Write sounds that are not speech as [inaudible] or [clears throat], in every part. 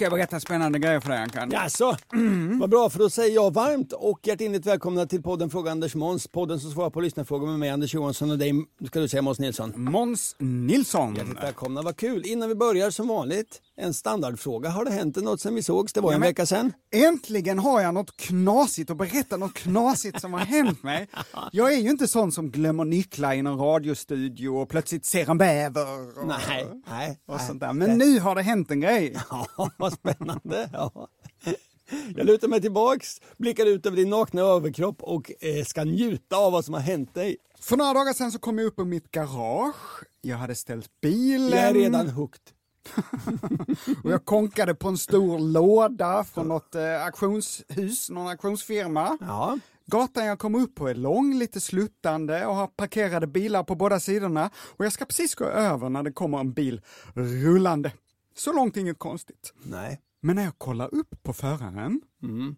Ska jag berätta spännande grejer för dig Ankan. Jaså, vad bra för då säger jag varmt och hjärtinligt välkomna till podden Fråga Anders Måns. Podden som svarar på lyssnarfrågor med mig Anders Johansson och dig, ska du säga Måns Nilsson. Måns Nilsson. Hjärtligt välkomna, vad kul. Innan vi börjar som vanligt, en standardfråga. Har det hänt något sen vi sågs? Det var Ja, en vecka sedan. Äntligen har jag något knasigt att berätta, något knasigt som har hänt mig. [laughs] Jag är ju inte sån som glömmer nycklar i någon radiostudio och plötsligt ser en bäver. Och, Nej, nej. och nej. sånt där. Men nu har det hänt en grej. [laughs] Ja, vad spännande. Ja. Jag lutar mig tillbaks, blickar ut över din nakna överkropp och eh, ska njuta av vad som har hänt dig. För några dagar sedan så kom jag upp på mitt garage. Jag hade ställt bilen. Jag är redan hooked. [laughs] Och jag konkade på en stor låda från något eh, auktionshus, någon auktionsfirma. Ja. Gatan jag kom upp på är lång, lite sluttande och har parkerade bilar på båda sidorna och jag ska precis gå över när det kommer en bil rullande. Så långt inget konstigt. Nej. Men när jag kollar upp på föraren Mm.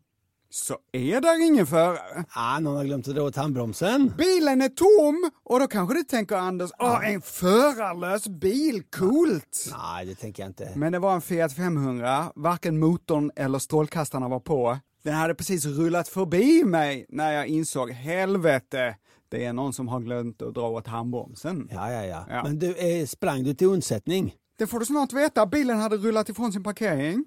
Så är där ingen förare. Ah, någon har glömt att dra åt handbromsen. Bilen är tom och då kanske du tänker Anders, åh en förarlös bil, coolt! Nej, det tänker jag inte. Men det var en Fiat 500, varken motorn eller strålkastarna var på. Den hade precis rullat förbi mig när jag insåg, helvete, det är någon som har glömt att dra åt handbromsen. Ja, ja, ja. Ja. Men du, eh, sprang du till undsättning? Det får du snart veta, bilen hade rullat ifrån sin parkering.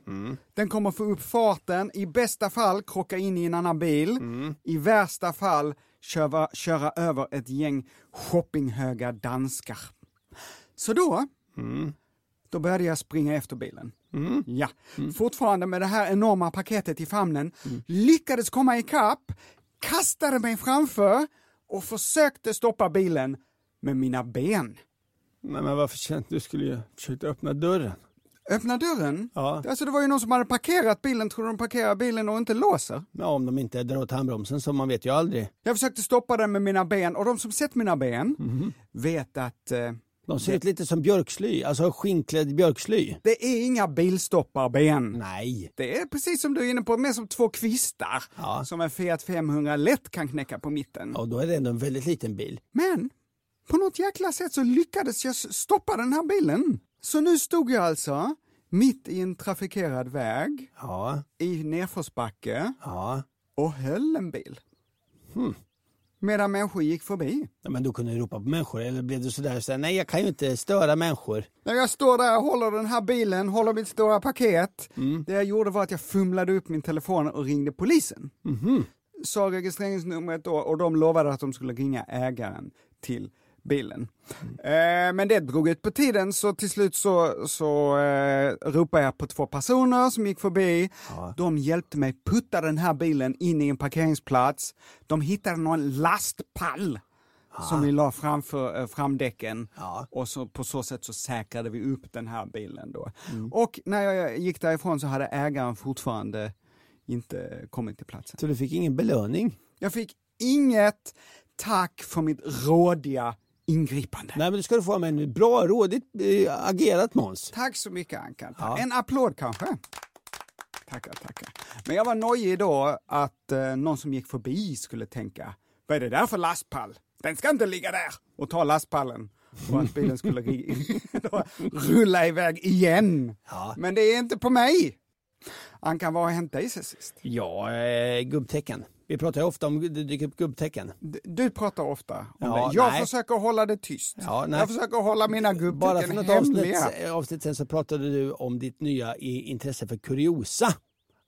Den kommer få upp farten, i bästa fall krocka in i en annan bil, i värsta fall köra, köra över ett gäng shoppinghöga danskar. Så då, då började jag springa efter bilen. Ja, fortfarande med det här enorma paketet i famnen, lyckades komma ikapp, kastade mig framför och försökte stoppa bilen med mina ben. Men, men varför kände du skulle ju försökt öppna dörren? Öppna dörren? Ja. Alltså det var ju någon som hade parkerat bilen, tror de parkerar bilen och inte låser? Ja, om de inte drar åt handbromsen så man vet ju aldrig. Jag försökte stoppa den med mina ben och de som sett mina ben vet att eh, De ser ut lite som björksly, alltså skinnklädd björksly. det är inga bilstopparben. Nej. Det är precis som du är inne på, mer som två kvistar Ja. som en Fiat 500 lätt kan knäcka på mitten. Och då är det ändå en väldigt liten bil. Men på något jäkla sätt så lyckades jag stoppa den här bilen. Så nu stod jag alltså mitt i en trafikerad väg Ja, i nedförsbacke ja. och höll en bil. Medan människor gick förbi. ja men då kunde du ropa på människor eller blev du sådär, sådär nej jag kan ju inte störa människor. När jag står där och håller den här bilen, håller mitt stora paket. Det jag gjorde var att jag fumlade upp min telefon och ringde polisen. Sa registreringsnumret då och de lovade att de skulle ringa ägaren till bilen. Eh, men det drog ut på tiden så till slut så, så eh, ropade jag på två personer som gick förbi. De hjälpte mig putta den här bilen in i en parkeringsplats. De hittade någon lastpall som vi la framför eh, framdäcken Ja. och så, på så sätt så säkrade vi upp den här bilen då. Och när jag gick därifrån så hade ägaren fortfarande inte kommit till platsen. Så du fick ingen belöning? Jag fick inget tack för mitt rådiga ingripande. Nej men det ska du få med en bra rådigt eh, agerat Måns. Tack så mycket Ankan. Ja. En applåd kanske? Tackar, tackar. Men jag var nojig då att eh, någon som gick förbi skulle tänka, vad är det där för lastpall? Den ska inte ligga där! Och ta lastpallen. Och att bilen skulle [laughs] då rulla iväg igen. Ja. Men det är inte på mig. Ankan, vad har hänt dig sen sist? Ja, eh, gubbtecken. Vi pratar ofta om det dyker upp gubbtecken. Du pratar ofta om Ja, det. Jag nej. försöker hålla det tyst. Ja, jag försöker hålla mina Bara för gubbtecken något avsnitt, hemliga. avsnitt sen så pratade du om ditt nya intresse för kuriosa.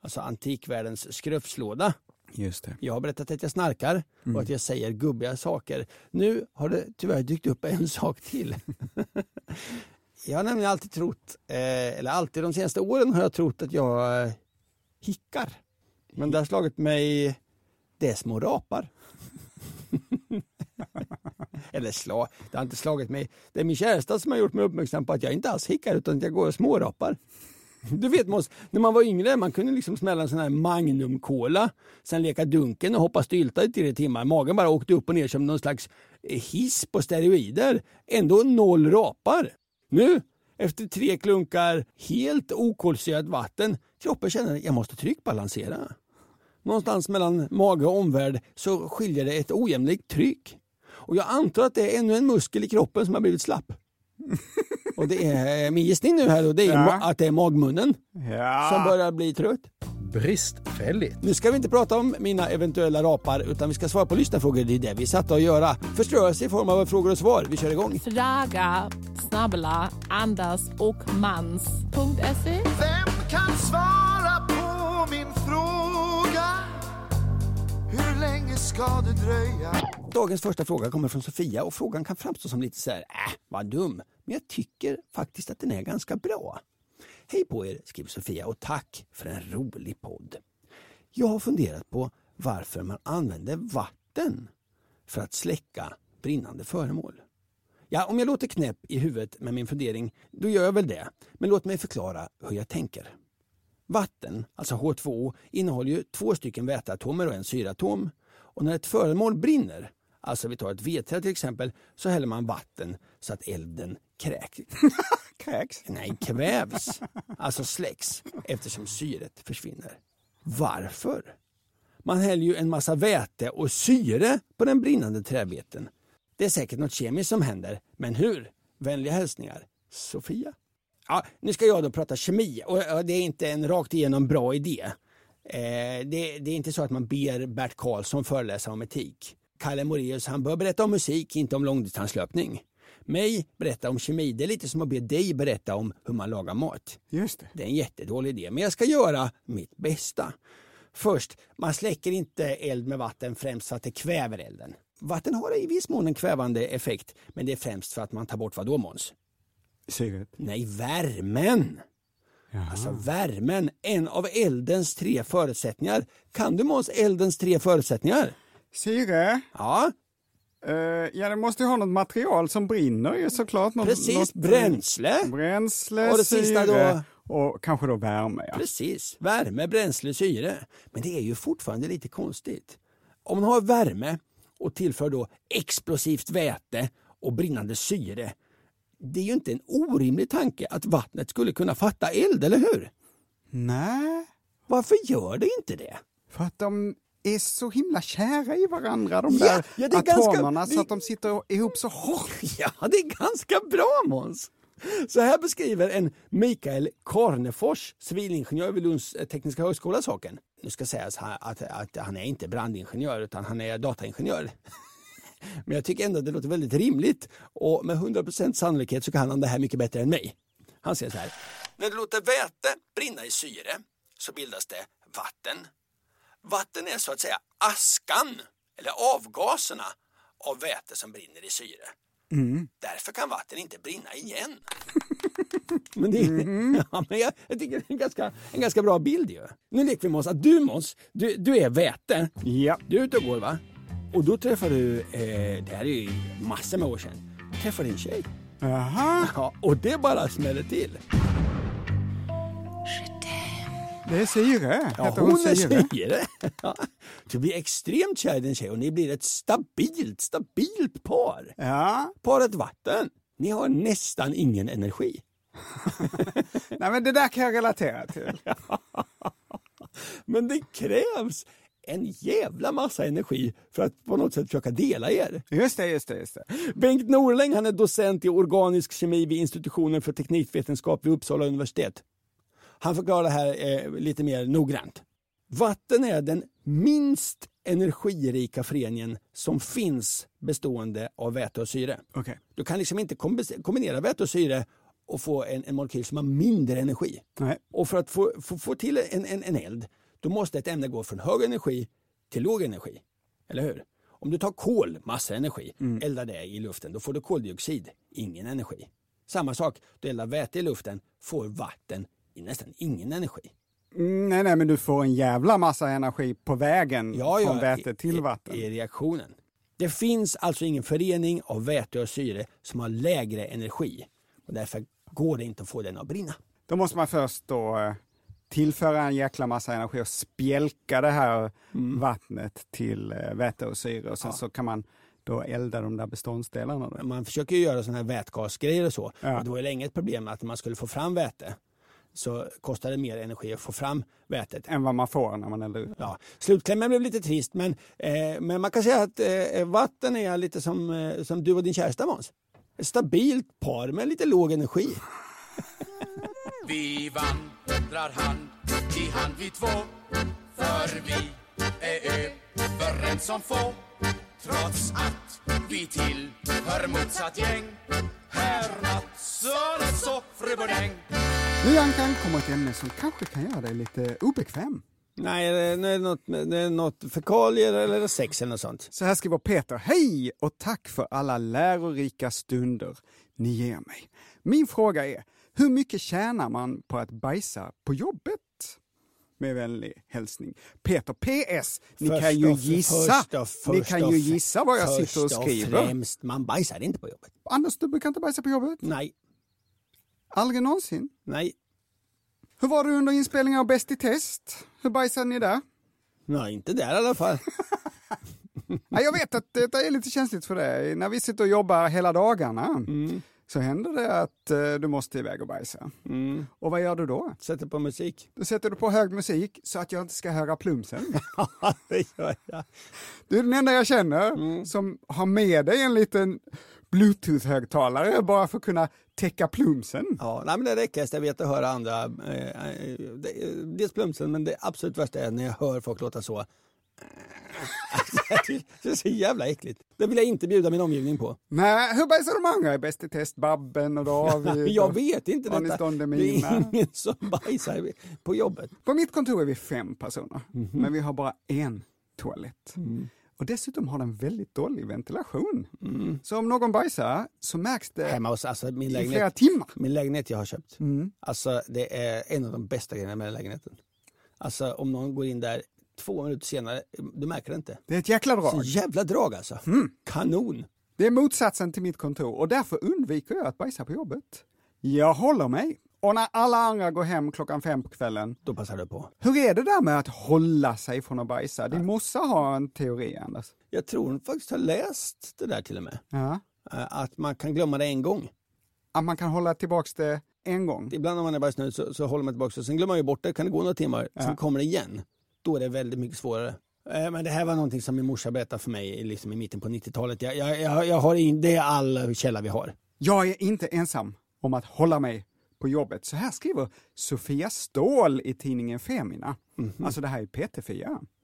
Alltså antikvärldens skrufslåda. Just det. Jag har berättat att jag snarkar och att jag säger gubbiga saker. Nu har det tyvärr dykt upp en [laughs] sak till. jag har nämligen alltid trott, eh, eller alltid de senaste åren har jag trott att jag eh, hickar. Men det har slagit mig, det är små rapar. [laughs] eller slag, det har inte slagit mig. Det är min käresta som har gjort mig uppmärksam på att jag inte alls hickar utan att jag går och smårapar. [laughs] Du vet Måns, när man var yngre man kunde liksom smälla en sån här Magnum Cola, sen leka dunken och hoppa stylta i tre timmar. Magen bara åkte upp och ner som någon slags eh, hiss på steroider. Ändå noll rapar. Nu, efter tre klunkar helt okolsyrat vatten, kroppen känner att jag måste tryckbalansera. Någonstans mellan mage och omvärld så skiljer det ett ojämlikt tryck. Och jag antar att det är ännu en muskel i kroppen som har blivit slapp. [laughs] Och det är min gissning nu här då, det är Ja. att det är magmunnen Ja. som börjar bli trött. Bristfälligt. Nu ska vi inte prata om mina eventuella rapar utan vi ska svara på lyssnarfrågor. Det är det vi är satta att göra. Förströelse i form av frågor och svar. Vi kör igång. Fråga snabbla Anders och Mans.se. Vem kan svara på min fråga? Dagens första fråga kommer från Sofia och frågan kan framstå som lite så här, äh, vad dum. Men jag tycker faktiskt att den är ganska bra. Hej på er, skriver Sofia och tack för en rolig podd. Jag har funderat på varför man använder vatten för att släcka brinnande föremål. Ja, om jag låter knäpp i huvudet med min fundering, då gör jag väl det. Men låt mig förklara hur jag tänker. Vatten, alltså H2O, innehåller ju två stycken väteatomer och en syratom. Och när ett föremål brinner, alltså vi tar ett vedträ till exempel, så häller man vatten så att elden kräks. [laughs] Kräks. Nej, kvävs. Alltså släcks eftersom syret försvinner. Varför? Man häller ju en massa väte och syre på den brinnande träbeten. Det är säkert något kemiskt som händer, men hur? Vänliga hälsningar, Sofia. Ja, nu ska jag då prata kemi och det är inte en rakt igenom bra idé. Eh, det, det är inte så att man ber Bert Karlsson föreläsa om etik. Kalle Moraeus han bör berätta om musik, inte om långdistanslöpning. Mig berätta om kemi, det är lite som att be dig berätta om hur man lagar mat. Just det. Det är en jättedålig idé, men jag ska göra mitt bästa. Först, man släcker inte eld med vatten främst för att det kväver elden. Vatten har i viss mån en kvävande effekt, men det är främst för att man tar bort vad då Måns? Syret. Nej, värmen! Alltså värmen, en av eldens tre förutsättningar. Kan du Måns eldens tre förutsättningar? Syre. Ja, Eh, ja, det måste ju ha något material som brinner ju såklart. Något, precis. något, Bränsle. Bränsle, Och det sista syre och kanske då värme. Ja. Precis, värme, bränsle, syre. Men det är ju fortfarande lite konstigt. Om man har värme och tillför då explosivt väte och brinnande syre. Det är ju inte en orimlig tanke att vattnet skulle kunna fatta eld, eller hur? Nej, Varför gör det inte det? för att de är så himla kära i varandra de Ja, där ja, ganska- atomerna det- så att de sitter ihop så hårt. [laughs] Ja, det är ganska bra Måns. Så här beskriver en Mikael Karnefors, civilingenjör vid Lunds eh, tekniska högskola saken. Nu ska sägas här att, att han är inte brandingenjör utan han är dataingenjör. Men jag tycker ändå att det låter väldigt rimligt och med 100% sannolikhet så kan han det här mycket bättre än mig. Han säger så här. När du låter väte brinna i syre så bildas det vatten. Vatten är så att säga askan eller avgaserna av väte som brinner i syre. Därför kan vatten inte brinna igen. [laughs] men det, [laughs] ja, men jag, jag tycker det är en ganska, en ganska bra bild ju. Nu leker vi Måns att du Måns, du, du är väte. Ja. Du är ute och går va? Och då träffar du, eh, det här är ju massor med år sedan, träffar din tjej. Jaha, Ja, och det bara smäller till. det är Sire. Ja, hon är? Sire. [laughs] Ja. Du blir extremt kär i din tjej och ni blir ett stabilt, stabilt par. Ja, Paret vatten. Ni har nästan ingen energi. [laughs] nej men det där kan jag relatera till. [laughs] Men det krävs en jävla massa energi för att på något sätt försöka dela er. Just det, just det, just det. Bengt Norling han är docent i organisk kemi vid institutionen för teknikvetenskap vid Uppsala universitet. Han förklarar det här eh, lite mer noggrant. Vatten är den minst energirika föreningen som finns bestående av väte och syre. Okej. Du kan liksom inte kombi- kombinera väte och syre och få en, en molekyl som har mindre energi. Nej. Och för att få, få, få till en, en, en eld, då måste ett ämne gå från hög energi till låg energi. Eller hur? Om du tar kol, massa energi, eldar det i luften, då får du koldioxid, ingen energi. Samma sak, du eldar väte i luften, får vatten i nästan ingen energi. Mm, nej, nej, men du får en jävla massa energi på vägen från väte till i, vatten. I reaktionen. Det finns alltså ingen förening av väte och syre som har lägre energi. Och därför går det inte att få den att brinna. Då måste man först då eh, tillföra en jäkla massa energi och spjälka det här Mm. vattnet till eh, väte och syre och sen så kan man då elda de där beståndsdelarna. Då. Man försöker ju göra sådana här vätgasgrejer och så. Ja. Och det var ju länge ett problem att man skulle få fram väte så kostade det mer energi att få fram vätet. Än vad man får när man eldar ut. Ja, slutklämmen blev lite trist men, eh, men man kan säga att eh, vatten är lite som, eh, som du och din käresta Måns. Ett stabilt par med lite låg energi. Vi vandrar hand i hand vi två För vi är överens som få Trots att vi tillhör motsatt gäng och Nu Ankan kommer ett ämne som kanske kan göra dig lite obekväm. Nej, det är- det är något, det är något fekalier eller sex eller något sånt. Så här skriver Peter. Hej och tack för alla lärorika stunder ni ger mig. Min fråga är, hur mycket tjänar man på att bajsa på jobbet? Med vänlig hälsning Peter PS. Ni Först kan ju och- gissa. först och- ni först kan och- ju gissa vad jag sitter och först skriver. främst, man bajsar inte på jobbet. Anders, du brukar inte bajsa på jobbet? Nej, Aldrig någonsin? nej, Hur var det under inspelningen av Bäst i test? Hur bajsade ni där? nej, inte där i alla fall. [laughs] Ja, jag vet att det är lite känsligt för dig. När vi sitter och jobbar hela dagarna Mm. Så händer det att eh, du måste iväg och bajsa. Mm. Och vad gör du då? Sätter på musik. Då sätter du på hög musik så att jag inte ska höra plumsen. [laughs] Ja, det gör jag. Du är den enda jag känner Mm. som har med dig en liten bluetooth-högtalare bara för att kunna täcka plumsen. Ja, nej, men det räcker. Jag vet att höra andra. Eh, eh, det- dels plumsen, men det absolut värsta är när jag hör folk låta så. [laughs] det är så jävla äckligt. Det vill jag inte bjuda min omgivning på. Nej, hur bajsar de andra Bäst i test? Babben och David? [laughs] Jag vet inte detta. Det är ingen som bajsar på jobbet. På mitt kontor är vi fem personer, Mhm. men vi har bara en toalett. Mm. Och dessutom har den väldigt dålig ventilation. Så om någon bajsar så märks det Mm. Hemma hos alltså, min i flera lägenhet. timmar. Min lägenhet jag har köpt. Mm. Alltså det är en av de bästa grejerna med lägenheten. Alltså om någon går in där två minuter senare, du märker det inte. Det är ett jäkla Så drag. jävla drag alltså. Mm. Kanon. Det är motsatsen till mitt kontor och därför undviker jag att bajsa på jobbet. Jag håller mig. Och när alla andra går hem klockan fem på kvällen, Då passar du på. hur är det där med att hålla sig från att bajsa? Din morsa har en teori, Anders. Jag tror hon faktiskt har läst det där till och med. Ja. Eh, Att man kan glömma det en gång. Att man kan hålla tillbaks det en gång. Ibland när man är bajsnödig så, så håller man tillbaka och sen glömmer man ju bort det. Kan det gå några timmar, sen kommer det igen. Då är det väldigt mycket svårare. Eh, Men det här var någonting som min morsa berättade för mig liksom i mitten på 90-talet. Jag, jag, jag, jag har in, det är all källa vi har. Jag är inte ensam om att hålla mig på jobbet. Så här skriver Sofia Ståhl i tidningen Femina. Mhm. Alltså det här är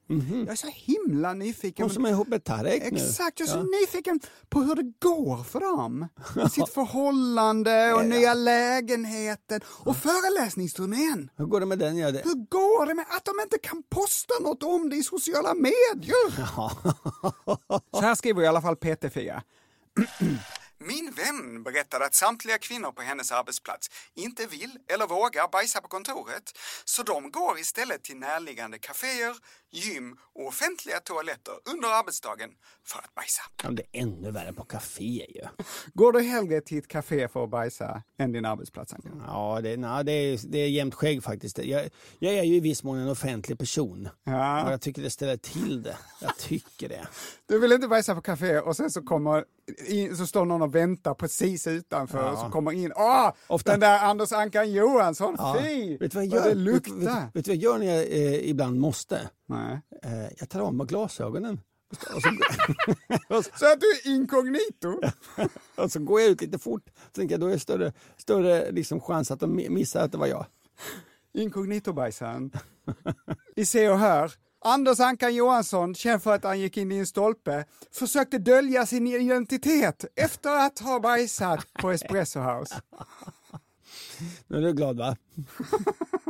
PT-Fia. Jag är så himla nyfiken. Hon som är ihop med Tarek nu. Exakt, jag är så Ja. nyfiken på hur det går för dem. [laughs] I sitt förhållande och nya lägenheten och föreläsningsturnén. Hur går det med den? Ja, det? Hur går det med att de inte kan posta något om det i sociala medier? [laughs] Så här skriver i alla fall PT-Fia. [clears throat] Min vän berättade att samtliga kvinnor på hennes arbetsplats inte vill eller vågar bajsa på kontoret, så de går istället till närliggande kaféer, gym och offentliga toaletter under arbetsdagen för att bajsa. Ja, det är ännu värre på café ju. Går du hellre till ett café för att bajsa än din arbetsplats? Ja, det, nej, det, är, det är jämnt skägg faktiskt. Jag, jag är ju i viss mån en offentlig person. Ja. Och jag tycker det ställer till det. Jag tycker det. Du vill inte bajsa på café och sen så kommer in, så står någon och väntar precis utanför och så kommer in. Åh, Ofta- den där Anders Ankan Johansson, Ja. fy! Vet du vad jag vad gör? det Vet, vet, luktar. vet du vad jag gör när jag eh, ibland måste? Nej. Eh, jag tar av mig glasögonen. Och så, [laughs] och, så, Så att du är inkognito? [laughs] och så går jag ut lite fort. Så tänker jag då är det större, större liksom chans att de mi- missar att det var jag. Inkognito-bajsaren. Vi ser och hör. Anders Ankan Johansson, känd för att han gick in i en stolpe, försökte dölja sin identitet efter att ha bajsat på Espresso House. Nu är du glad va? [laughs]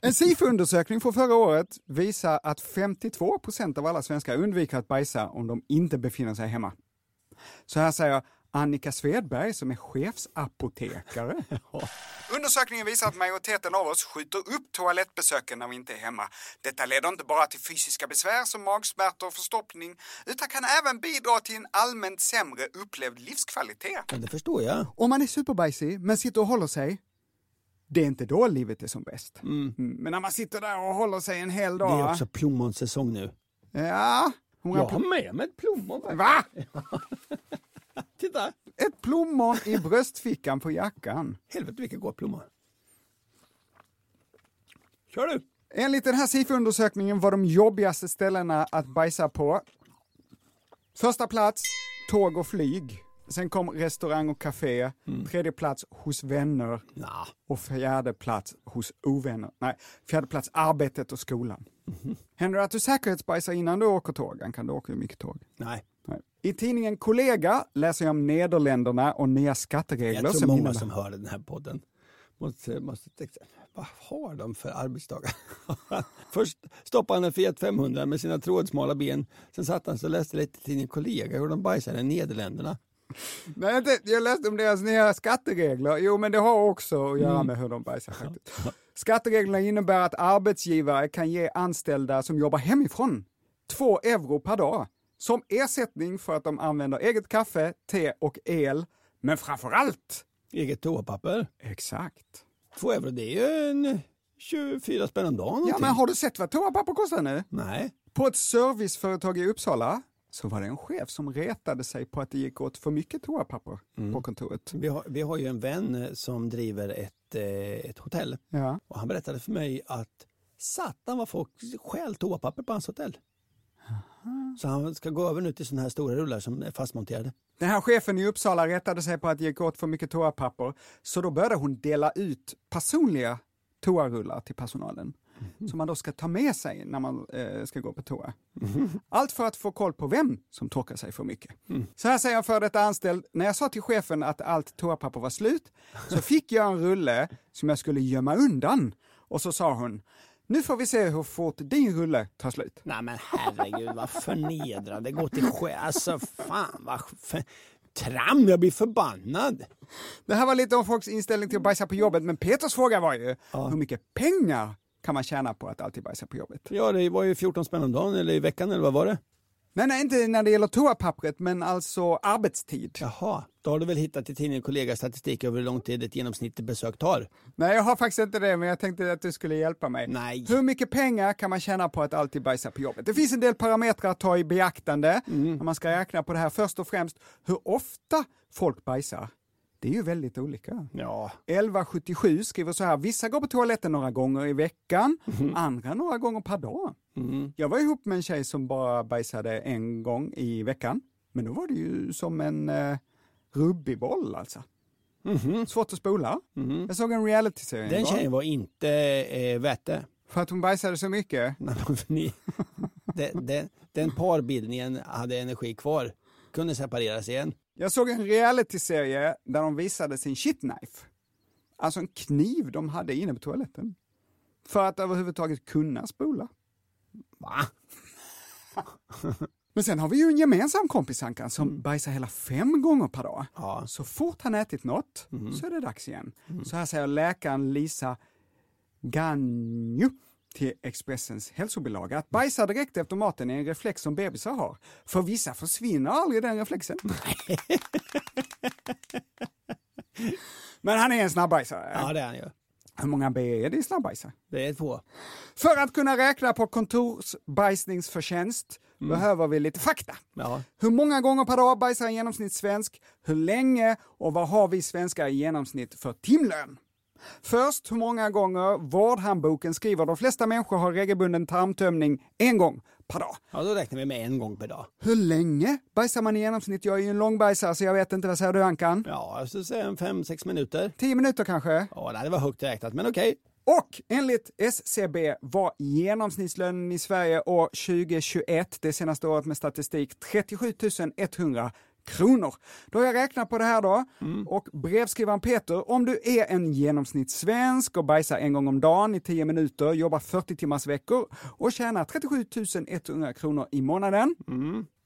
En SIFO-undersökning från förra året visar att 52 procent av alla svenskar undviker att bajsa om de inte befinner sig hemma. Så här säger Annika Svedberg som är chefsapotekare. [laughs] Undersökningen visar att majoriteten av oss skjuter upp toalettbesöken när vi inte är hemma. Detta leder inte bara till fysiska besvär som magsmärtor och förstoppning, utan kan även bidra till en allmänt sämre upplevd livskvalitet. Ja, det förstår jag. Om man är superbajsig men sitter och håller sig, det är inte då livet är som bäst. Mm. Men när man sitter där och håller sig en hel Det dag. är också plommonsäsong nu. Ja, Jag har med mig ett plommon. Va? [laughs] Titta! Ett plommon i bröstfickan på jackan. Helvete vilka goda plommon. Kör du! Enligt den här SIFO-undersökningen var de jobbigaste ställena att bajsa på. Första plats, tåg och flyg. Sen kom restaurang och café. Tredje plats, hos vänner. Nah. Och fjärde plats, hos ovänner. Nej, fjärde plats, arbetet och skolan. Händer det att du säkerhetsbajsar innan du åker tåg? Kan du ju mycket tåg. Nej. Nej. I tidningen Kollega läser jag om Nederländerna och nya skatteregler. Jag tror många innebär- som hör den här podden måste, måste tänka, vad har de för arbetsdagar? [laughs] Först stoppade han en Fiat 500 med sina trådsmala ben. Sen satt han och läste lite i tidningen Kollega hur de bajsade i Nederländerna. Nej, inte, jag läste om deras nya skatteregler. Jo, men det har också att göra med hur de bajsar faktiskt. Skattereglerna innebär att arbetsgivare kan ge anställda som jobbar hemifrån två euro per dag som ersättning för att de använder eget kaffe, te och el. Men framför allt, Eget toapapper. exakt. Två euro, det är ju en 24 spänn om dagen. Ja, någonting. men har du sett vad toapapper kostar nu? Nej. På ett serviceföretag i Uppsala så var det en chef som retade sig på att det gick åt för mycket toapapper på kontoret. Vi har, vi har ju en vän eh, som driver ett, eh, ett hotell Ja. och han berättade för mig att satan vad folk stjäl toapapper på hans hotell. Så han ska gå över nu till sådana här stora rullar som är fastmonterade. Den här chefen i Uppsala rättade sig på att det gick åt för mycket toapapper, så då började hon dela ut personliga toarullar till personalen. Som man då ska ta med sig när man eh, ska gå på toa. Allt för att få koll på vem som torkar sig för mycket. Så här säger en före detta anställd, när jag sa till chefen att allt toapapper var slut, så fick jag en rulle som jag skulle gömma undan. Och så sa hon, nu får vi se hur fort din rulle tar slut. Nej men herregud vad förnedrande, gå till sjö. Alltså fan vad för... Tram, jag blir förbannad. Det här var lite om folks inställning till att bajsa på jobbet, men Peters fråga var ju, hur mycket pengar kan man tjäna på att alltid bajsa på jobbet? Ja det var ju 14 spänn om dagen eller i veckan eller vad var det? Nej, nej, inte när det gäller toapappret, men alltså arbetstid. Jaha, då har du väl hittat i tidningen kollega statistik över hur lång tid ett genomsnittligt besök tar? Nej, jag har faktiskt inte det, men jag tänkte att du skulle hjälpa mig. Nej. Hur mycket pengar kan man tjäna på att alltid bajsa på jobbet? Det finns en del parametrar att ta i beaktande när man ska räkna på det här. Först och främst hur ofta folk bajsar. Det är ju väldigt olika. Ja, 1177 skriver så här, vissa går på toaletten några gånger i veckan, andra några gånger per dag. Jag var ihop med en tjej som bara bajsade en gång i veckan, men då var det ju som en eh, rubbigboll alltså. Svårt att spola. Jag såg en realityserie en den tjejen var inte eh, vätte. För att hon bajsade så mycket. [laughs] Nej, [laughs] den, den, den parbildningen hade energi kvar. Kunde separeras igen. Jag såg en realityserie där de visade sin shitknife. Alltså en kniv de hade inne på toaletten. För att överhuvudtaget kunna spola. Va? [laughs] Men sen har vi ju en gemensam kompis Ankan som bajsar hela fem gånger per dag. Ja. Så fort han ätit något så är det dags igen. Så här säger läkaren Lisa Ganju till Expressens hälsobilaga att bajsa direkt efter maten är en reflex som bebisar har. För vissa försvinner aldrig den reflexen. [laughs] Men han är en snabbbajsare. Ja, det är han ju. Hur många B är det i snabbbajsare? Det är två. För att kunna räkna på kontorsbajsningsförtjänst behöver vi lite fakta. Ja. Hur många gånger per dag bajsar en genomsnittssvensk? Hur länge? Och vad har vi svenskar i genomsnitt för timlön? Först, hur många gånger vårdhandboken skriver de flesta människor har regelbunden tarmtömning en gång per dag. ja, då räknar vi med en gång per dag. Hur länge bajsar man i genomsnitt? Jag är ju en långbajsare så jag vet inte, vad säger du Ankan? Ja, jag skulle säga en fem, sex minuter. Tio minuter kanske? Ja, det var högt räknat, men okej. Och enligt SCB var genomsnittslönen i Sverige år 2021, det senaste året med statistik, 37 100 kronor. Då har jag räknat på det här då och brevskrivaren Peter, om du är en genomsnittssvensk och bajsar en gång om dagen i 10 minuter, jobbar 40 timmars veckor och tjänar 37 100 kronor i månaden,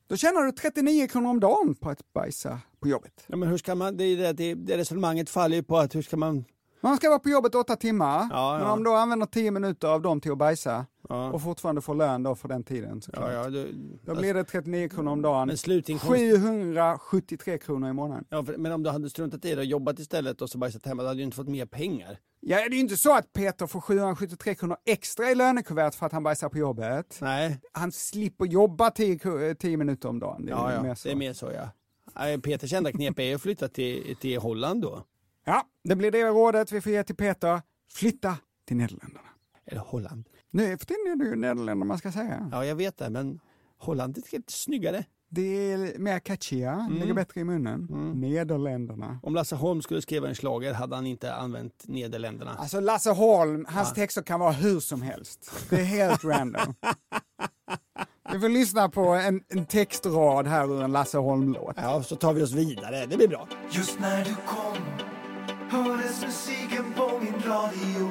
då tjänar du 39 kronor om dagen på att bajsa på jobbet. Ja, men hur ska man, det, är det, det, det resonemanget faller ju på att hur ska man... Man ska vara på jobbet åtta timmar, Ja, men ja. om du använder 10 minuter av dem till att bajsa Ja. och fortfarande får lön då för den tiden såklart. Ja, du, Då blir det 39 kronor om dagen. Men slutinkomst... 773 kronor i månaden. Ja, för, men om du hade struntat i det och jobbat istället och så bajsat hemma, då hade du inte fått mer pengar. Ja, det är ju inte så att Peter får 773 kronor extra i lönekuvert för att han bajsar på jobbet. Nej, Han slipper jobba 10, 10 minuter om dagen. Det är ja, mer ja, så. det är mer så ja. Peters enda knep är att flytta till, till Holland då. Ja, det blir det rådet vi får ge till Peter. Flytta till Nederländerna. Eller Holland. Nu för tiden är det ju Nederländerna man ska säga. Ja, jag vet det, men Holland är lite snyggare. Det är mer catchiga, Mm. ligger bättre i munnen. Nederländerna. Om Lasse Holm skulle skriva en slager hade han inte använt Nederländerna. Alltså Lasse Holm, hans texter kan vara hur som helst. Det är helt random. [laughs] Vi får lyssna på en, en textrad här ur en Lasse Holm-låt. Ja, så tar vi oss vidare. Det blir bra. Just när du kom hördes musiken på min radio.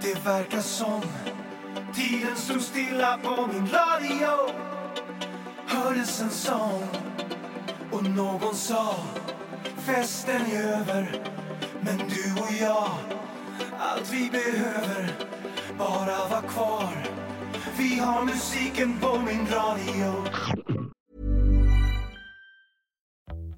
Det verkar som tiden stod stilla på min radio. Hördes en sång och någon sa Festen är över men du och jag Allt vi behöver bara vara kvar. Vi har musiken på min radio.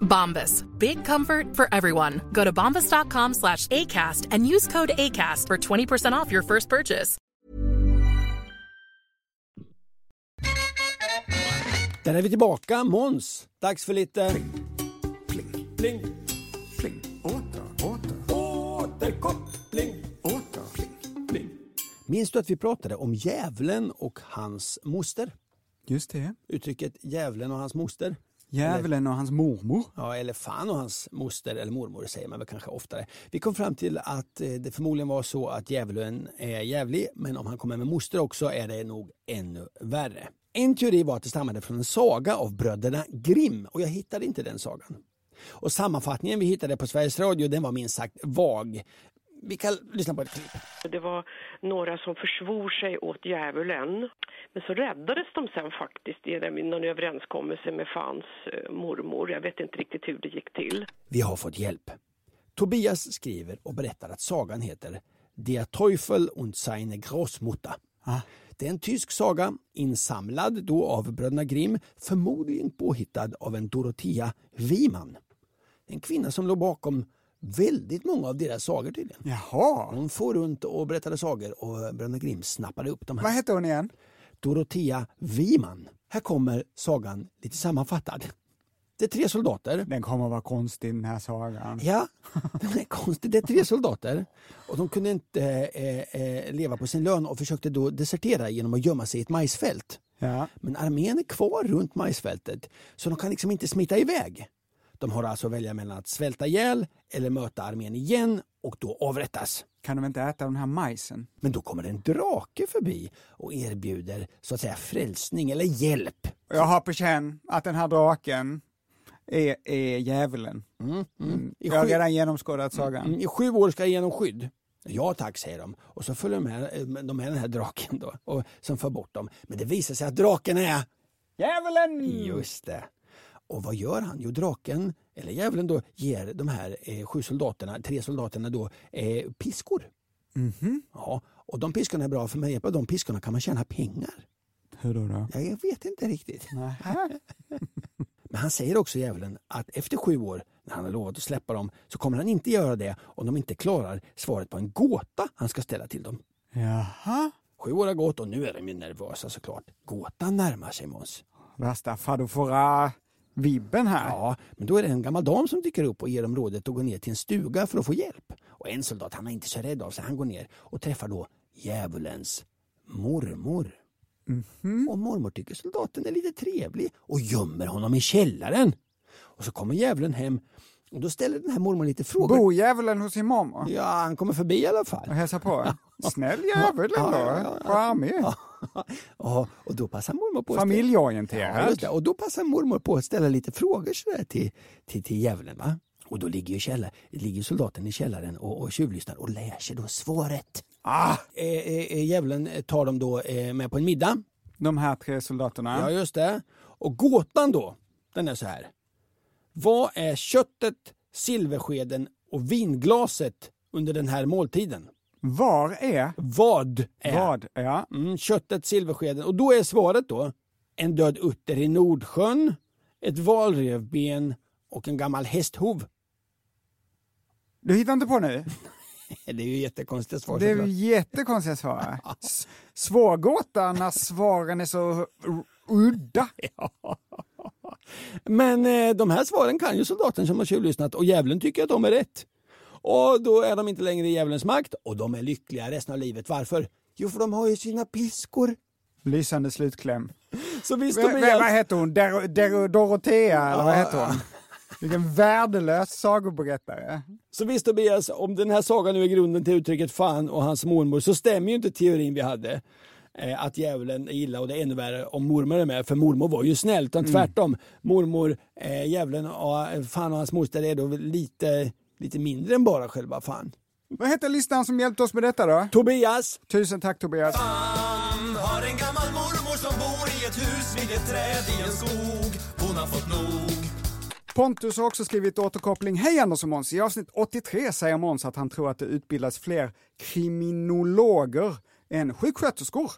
Bombas. Big comfort for everyone. Go to bombas.com slash ACAST and use code ACAST for 20% off your first purchase. Där är vi tillbaka. Måns, dags för lite... Pling, Pling. pling, åter, åter, Återkoppling. åter, pling. Pling. Minns du att vi pratade om djävulen och hans moster? Just det. Uttrycket djävulen och hans moster. Djävulen och hans mormor. Ja, eller fan och hans moster eller mormor säger man väl kanske oftare. Vi kom fram till att eh, det förmodligen var så att djävulen är jävlig, men om han kommer med moster också är det nog ännu värre. En teori var att det stammade från en saga av bröderna Grimm och jag hittade inte den sagan. Och sammanfattningen vi hittade på Sveriges Radio den var minst sagt vag. Vi kan lyssna på ett klipp. Det var några som försvor sig åt djävulen. Men så räddades de sen faktiskt genom någon överenskommelse med Fans eh, mormor. Jag vet inte riktigt hur det gick till. Vi har fått hjälp. Tobias skriver och berättar att sagan heter Der Teufel und seine Großmutter. Det är en tysk saga insamlad då av bröderna Grimm, förmodligen påhittad av en Dorothea Wiman. En kvinna som låg bakom väldigt många av deras sagor tydligen. Jaha. Hon får runt och berättade sagor och bröderna Grimm snappade upp de här. Vad hette hon igen? Dorothea Wiman. Här kommer sagan lite sammanfattad. Det är tre soldater. Den kommer att vara konstig den här sagan. Ja, den är konstig. Det är tre soldater och de kunde inte eh, eh, leva på sin lön och försökte då desertera genom att gömma sig i ett majsfält. Ja. Men armén är kvar runt majsfältet så de kan liksom inte smita iväg. De har alltså att välja mellan att svälta ihjäl eller möta armén igen och då avrättas. Kan de inte äta den här majsen? Men då kommer en drake förbi och erbjuder så att säga frälsning eller hjälp. Jag har på känn att den här draken är, är djävulen. Mm, mm. I Jag har redan genomskådat sagan. Mm, I sju år ska jag genom skydd. Ja tack, säger de. Och så följer de med, eh, de med den här draken då, och, som för bort dem. Men det visar sig att draken är... Djävulen! Just det. Och vad gör han? Jo, draken, eller djävulen då, ger de här eh, sju soldaterna, tre soldaterna då, eh, piskor. Mhm. Ja, och de piskorna är bra för med hjälp av de piskorna kan man tjäna pengar. Hur då? då? Ja, jag vet inte riktigt. [laughs] Men han säger också djävulen att efter sju år, när han har lovat att släppa dem, så kommer han inte göra det om de inte klarar svaret på en gåta han ska ställa till dem. Jaha. Sju år har gått och nu är de ju nervösa såklart. Gåtan närmar sig Måns. Värsta fadofora-vibben här. Ja, men då är det en gammal dam som dyker upp och ger dem rådet att gå ner till en stuga för att få hjälp. Och en soldat, han är inte så rädd av sig, han går ner och träffar då djävulens mormor. Och mormor tycker soldaten är lite trevlig och gömmer honom i källaren. Och så kommer djävulen hem och då ställer den här mormor lite frågor. Bor djävulen hos sin mormor? Ja, han kommer förbi i alla fall. Och hälsar på? [laughs] Snäll Ja, ändå. ja, ja, ja. [laughs] Ja, och då passar mormor på ställa- Familjeorienterad. Ja, det. Och då passar mormor på att ställa lite frågor sådär till, till, till djävulen. Va? Och då ligger ju källa, ligger soldaten i källaren och, och tjuvlyssnar och lär sig då svaret. Ah! Eh, eh, eh, djävulen tar dem då eh, med på en middag. De här tre soldaterna. Ja, just det. Och gåtan då, den är så här. Vad är köttet, silverskeden och vinglaset under den här måltiden? Var är? Vad är? Vad? Ja. Mm, köttet, silverskeden. Och då är svaret då en död utter i Nordsjön, ett valrevben och en gammal hästhov. Du hittar inte på nu? [laughs] Det är ju jättekonstiga svar. Det är ju jättekonstiga svar. [laughs] S- Svår gåta när svaren är så udda. [laughs] Men eh, de här svaren kan ju soldaten som har tjuvlyssnat och djävulen tycker att de är rätt. Och då är de inte längre i djävulens makt och de är lyckliga resten av livet. Varför? Jo, för de har ju sina piskor. Lysande slutkläm. Så visst, V- Tobias. vad heter hon? Der, Der, Dorotea, eller vad heter hon? [laughs] Vilken värdelös sagoberättare. Så visst Tobias, om den här sagan nu är grunden till uttrycket fan och hans mormor så stämmer ju inte teorin vi hade. Eh, att djävulen är illa och det är ännu värre om mormor är med, för mormor var ju snäll. Utan Mm. tvärtom, mormor, eh, djävulen och eh, fan och hans moster är då lite, lite mindre än bara själva fan. Vad heter lyssnaren som hjälpte oss med detta då? Tobias! Tusen tack Tobias. Han har en gammal mormor som bor i ett hus vid ett träd i en skog. Hon har fått nog. Pontus har också skrivit återkoppling. Hej Anders och Måns! I avsnitt 83 säger Måns att han tror att det utbildas fler kriminologer än sjuksköterskor.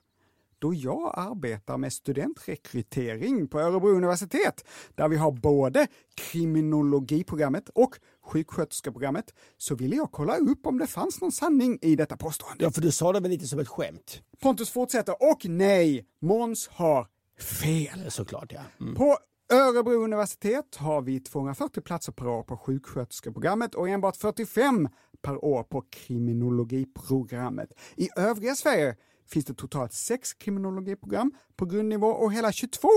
Då jag arbetar med studentrekrytering på Örebro universitet, där vi har både kriminologiprogrammet och sjuksköterskeprogrammet, så ville jag kolla upp om det fanns någon sanning i detta påstående. Ja, för du sa det väl lite som ett skämt? Pontus fortsätter, och nej, Måns har fel. Såklart ja. Mm. På Örebro universitet har vi 240 platser per år på sjuksköterskeprogrammet och enbart 45 per år på kriminologiprogrammet. I övriga Sverige finns det totalt sex kriminologiprogram på grundnivå och hela 22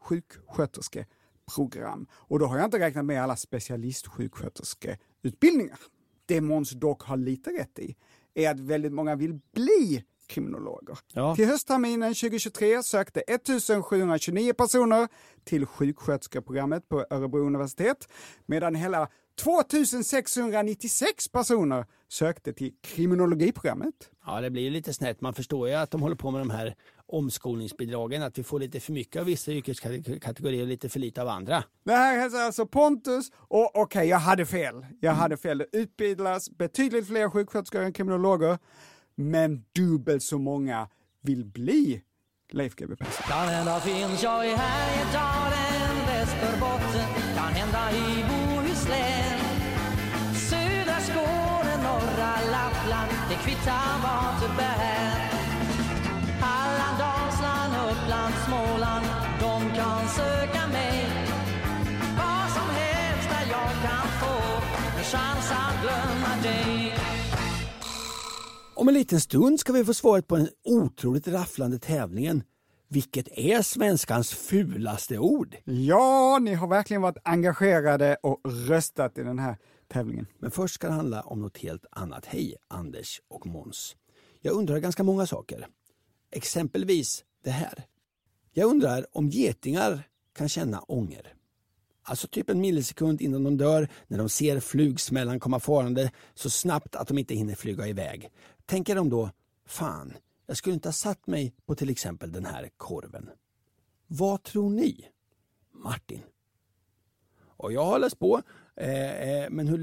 sjuksköterskeprogram. Och då har jag inte räknat med alla specialistsjuksköterskeutbildningar. Det Måns dock har lite rätt i är att väldigt många vill bli kriminologer. Ja. Till höstterminen 2023 sökte 1729 personer till sjuksköterskeprogrammet på Örebro universitet, medan hela 2696 personer sökte till kriminologiprogrammet. Ja, det blir ju lite snett. Man förstår ju att de håller på med de här omskolningsbidragen, att vi får lite för mycket av vissa yrkeskategorier och lite för lite av andra. Det här är alltså Pontus, och okej, jag hade fel. Jag hade fel. Det utbildas betydligt fler sjuksköterskor än kriminologer, men dubbelt så många vill bli Leif GW Persson. Kan hända finns jag i Härjedalen, Västerbotten, kvittar vart det bär. Halland, Dalsland, Uppland, Småland, de kan söka mig. Var som helst där jag kan få en chans att glömma dig. Om en liten stund ska vi få svaret på den otroligt rafflande tävlingen. Vilket är svenskans fulaste ord? Ja, ni har verkligen varit engagerade och röstat i den här tävlingen. Men först ska det handla om något helt annat. Hej Anders och Måns. Jag undrar ganska många saker. Exempelvis det här. Jag undrar om getingar kan känna ånger. Alltså typ en millisekund innan de dör när de ser flugsmällan komma farande så snabbt att de inte hinner flyga iväg. Tänker de då, fan, jag skulle inte ha satt mig på till exempel den här korven. Vad tror ni? Martin. Och jag har läst på, eh, eh, men hur,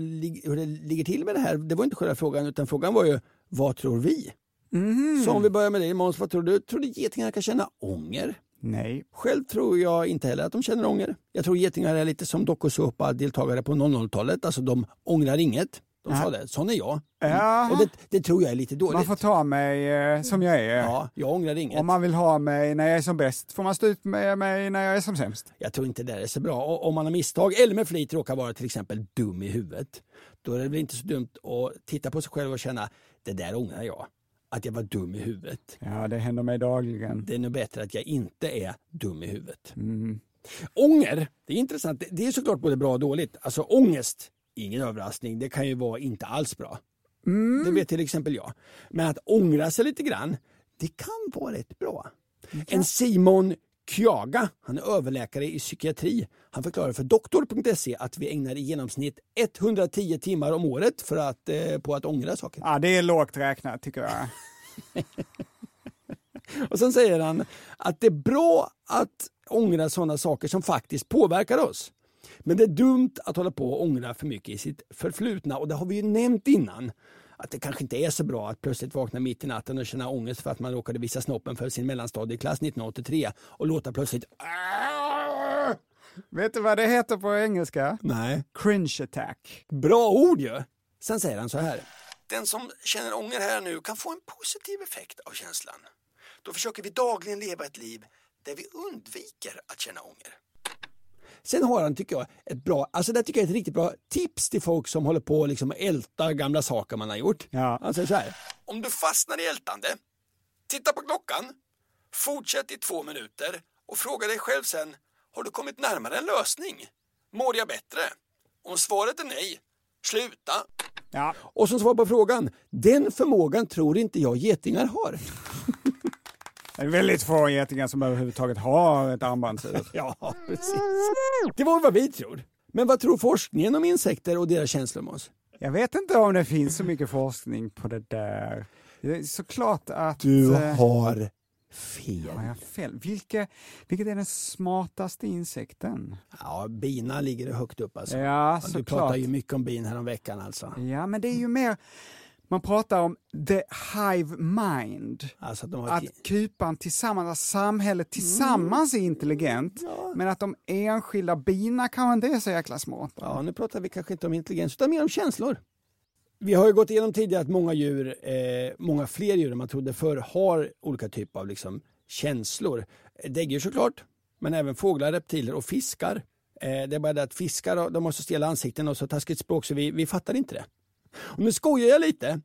hur, det ligger till med det här, det var inte själva frågan, utan frågan var ju, vad tror vi? Mm. Så om vi börjar med dig Måns, vad tror du? Tror du getingar kan känna ånger? Nej. Själv tror jag inte heller att de känner ånger. Jag tror getingar är lite som dokusåpa-deltagare på 00-talet, alltså de ångrar inget. De sa det, sån är jag. Ja. Och det, det, tror jag är lite dåligt. Man får ta mig eh, som jag är. Ja, jag ångrar inget. Om man vill ha mig när jag är som bäst får man stå ut med mig när jag är som sämst. Jag tror inte det är så bra. Och om man har misstag eller med flit råkar vara till exempel dum i huvudet, då är det väl inte så dumt att titta på sig själv och känna, det där ångrar jag. Att jag var dum i huvudet. Ja, det händer mig dagligen. Det är nog bättre att jag inte är dum i huvudet. Mm. Ånger, det är intressant. Det är såklart både bra och dåligt. Alltså ångest, ingen överraskning, det kan ju vara inte alls bra. Mm. Det vet till exempel jag. Men att ångra sig lite grann, det kan vara rätt bra. En Simon Kjaga, han är överläkare i psykiatri. Han förklarar för doktor.se att vi ägnar i genomsnitt 110 timmar om året för att, eh, på att ångra saker. Ja, det är lågt räknat tycker jag. [laughs] Och sen säger han att det är bra att ångra sådana saker som faktiskt påverkar oss. Men det är dumt att hålla på och ångra för mycket i sitt förflutna och det har vi ju nämnt innan. Att det kanske inte är så bra att plötsligt vakna mitt i natten och känna ångest för att man råkade visa snoppen för sin mellanstadieklass 1983 och låta plötsligt [laughs] Vet du vad det heter på engelska? Nej. Cringe attack. Bra ord ju! Sen säger han så här. Den som känner ånger här nu kan få en positiv effekt av känslan. Då försöker vi dagligen leva ett liv där vi undviker att känna ånger. Sen har han, tycker jag, ett bra, alltså det tycker jag är ett riktigt bra tips till folk som håller på liksom älta gamla saker man har gjort. Ja. Han säger så här. Om du fastnar i ältande, titta på klockan, fortsätt i två minuter och fråga dig själv sen, har du kommit närmare en lösning? Mår jag bättre? Om svaret är nej, sluta. Ja. Och som svar på frågan, den förmågan tror inte jag getingar har. Det är väldigt få getingar som överhuvudtaget har ett armbandsur. [laughs] ja, precis. Det var vad vi tror. Men vad tror forskningen om insekter och deras känslor med oss? Jag vet inte om det finns så mycket forskning på det där. Det är såklart att... Du eh, har fel. Har jag fel? Vilke, vilket är den smartaste insekten? Ja, bina ligger högt upp alltså. Ja, du såklart. pratade ju mycket om bin här om veckan alltså. Ja, men det är ju mer... Man pratar om the hive mind. Alltså att Att kupan tillsammans, att samhället tillsammans är intelligent. Men att de enskilda bina kanske inte är så jäkla smarta. Ja, nu pratar vi kanske inte om intelligens utan mer om känslor. Vi har ju gått igenom tidigare att många djur, eh, många fler djur än man trodde förr, har olika typer av liksom, känslor. Däggdjur såklart, men även fåglar, reptiler och fiskar. Eh, det är bara det att fiskar de har så stela ansikten och så taskigt språk så vi, vi fattar inte det. Och nu skojar jag lite,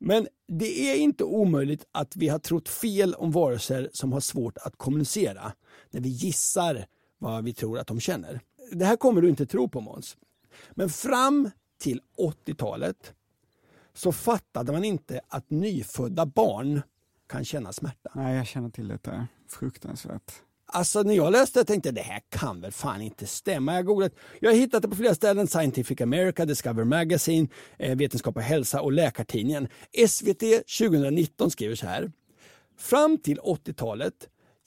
men det är inte omöjligt att vi har trott fel om varelser som har svårt att kommunicera när vi gissar vad vi tror att de känner. Det här kommer du inte tro på Måns. Men fram till 80-talet så fattade man inte att nyfödda barn kan känna smärta. Nej, jag känner till detta. Fruktansvärt. Alltså när jag läste det tänkte jag det här kan väl fan inte stämma. Jag, googlat, jag har hittat det på flera ställen. Scientific America, Discover Magazine, eh, Vetenskap och hälsa och Läkartidningen. SVT 2019 skriver så här. Fram till 80-talet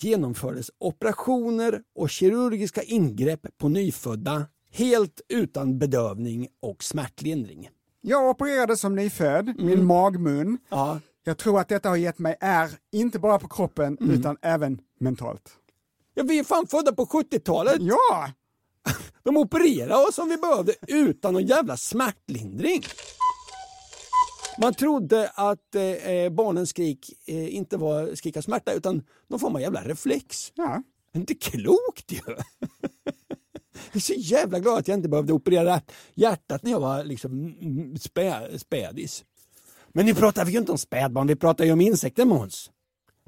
genomfördes operationer och kirurgiska ingrepp på nyfödda helt utan bedövning och smärtlindring. Jag opererades som nyfödd, Mm. min magmun. Jag tror att detta har gett mig är, inte bara på kroppen, Mm. utan även mentalt. Ja, vi är fan födda på 70-talet. Ja! [laughs] De opererade oss som vi behövde utan någon jävla smärtlindring. Man trodde att eh, barnens skrik eh, inte var skrik av smärta utan någon form av jävla reflex. Ja. Inte klokt ju! [laughs] Jag är så jävla glad att jag inte behövde operera hjärtat när jag var liksom spä, spädis. Men nu pratar vi ju inte om spädbarn, vi pratar ju om insekter Måns.